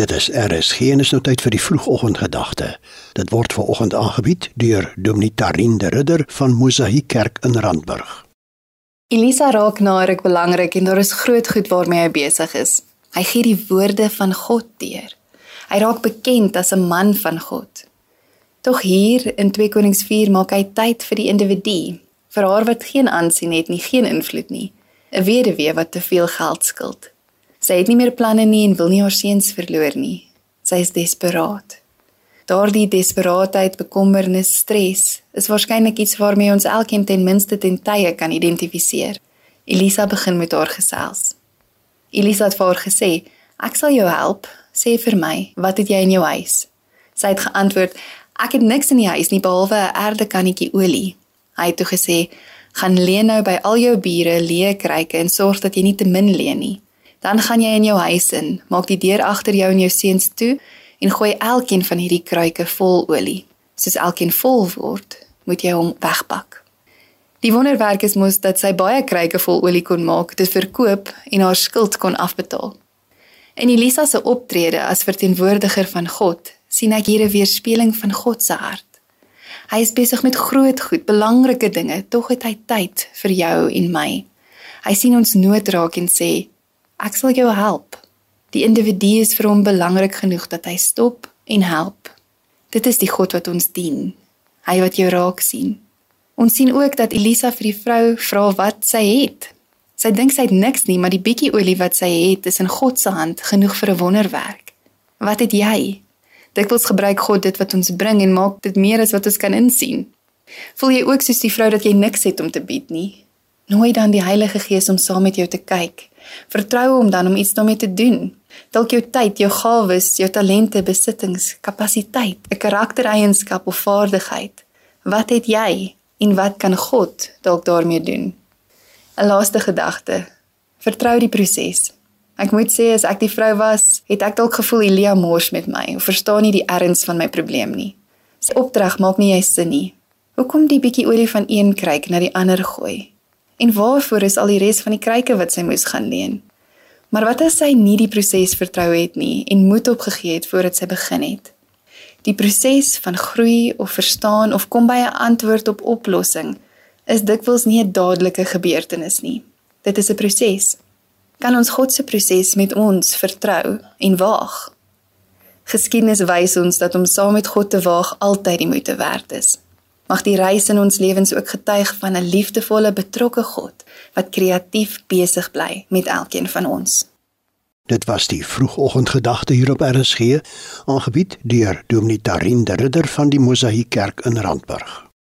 Dit is RSG en is nou tyd vir die vroegoggendgedagte. Dit word ver oggend aangebied deur Dominee Tarin de Ridder van Mosaïek Kerk in Randburg. Elisa raak nader belangrik en daar is groot goed waarmee hy besig is. Hy gee die woorde van God deur. Hy raak bekend as 'n man van God. Tog hier in 2 Konings 4 maak hy tyd vir die individu, vir haar wat geen aansien het nie, geen invloed nie, 'n weduwee wat te veel geld skuld. Sy het nie meer planne nie en wil nie haar seuns verloor nie. Sy is desperaat. Daardie desperaatheid, bekommernis, stres is waarskynlik iets waarmee ons elkeen ten minste ten tye kan identifiseer. Elisa begin met haar gesels. Elisa het vir haar gesê: "Ek sal jou help. Sê vir my, wat het jy in jou huis?" Sy het geantwoord: "Ek het niks in die huis nie behalwe 'n erdekannetjie olie." Hy het toe gesê: "Gaan leen nou by al jou bure leë kruike en sorg dat jy nie te min leen nie." Dan gaan jy in jou huis in, maak die deur agter jou en jou seuns toe en gooi elkeen van hierdie kruike vol olie. Soos elkeen vol word, moet jy hom wegpak. Die wonderwerk is mos dat sy baie kruike vol olie kon maak, dit verkoop en haar skuld kon afbetaal. In Elisa se optrede as verteenwoordiger van God, sien ek hier 'n weerspieëling van God se hart. Hy is besig met groot goed, belangrike dinge, tog het hy tyd vir jou en my. Hy sien ons nood raak en sê, Ek sal jou help. Die individu is vir hom belangrik genoeg dat hy stop en help. Dit is die God wat ons dien. Hy wat jou raak sien. Ons sien ook dat Elisa vir die vrou vra wat sy het. Sy dink sy het niks nie, maar die bietjie olie wat sy het, is in God se hand genoeg vir 'n wonderwerk. Wat het jy? Dikwels gebruik God dit wat ons bring en maak dit meer as wat ons kan insien. Voel jy ook soos die vrou dat jy niks het om te bied nie? Nooi dan die Heilige Gees om saam met jou te kyk Vertrou hom dan om iets daarmee te doen. Dalk jou tyd, jou gawes, jou talente, besittings, kapasiteit, 'n karaktereienskap of vaardigheid. Wat het jy en wat kan God dalk daarmee doen? 'n Laaste gedagte. Vertrou die proses. Ek moet sê as ek die vrou was, het ek dalk gevoel Elia mors met my of verstaan nie die erns van my probleem nie. Sy opdrag maak nie jy sin nie. Hoekom die bietjie olie van een kruik na die ander gooi? En waarvoor is al die res van die kruike wat sy moes gaan leen? Maar wat as sy nie die proses vertrou het nie en moed opgegee het voordat sy begin het? Die proses van groei of verstaan of kom by 'n antwoord op oplossing is dikwels nie 'n dadelike gebeurtenis nie. Dit is 'n proses. Kan ons God se proses met ons vertrou en waag? Geskiedenis wys ons dat om saam met God te waag altyd die moeite werd is. Mag die reis in ons lewens ook getuig van 'n liefdevolle, betrokke God wat kreatief besig bly met elkeen van ons. Dit was die vroegoggendgedagte hier op RSG, aangebied deur Dominee Tarin de Ridder van die Mosaïek Kerk in Randburg.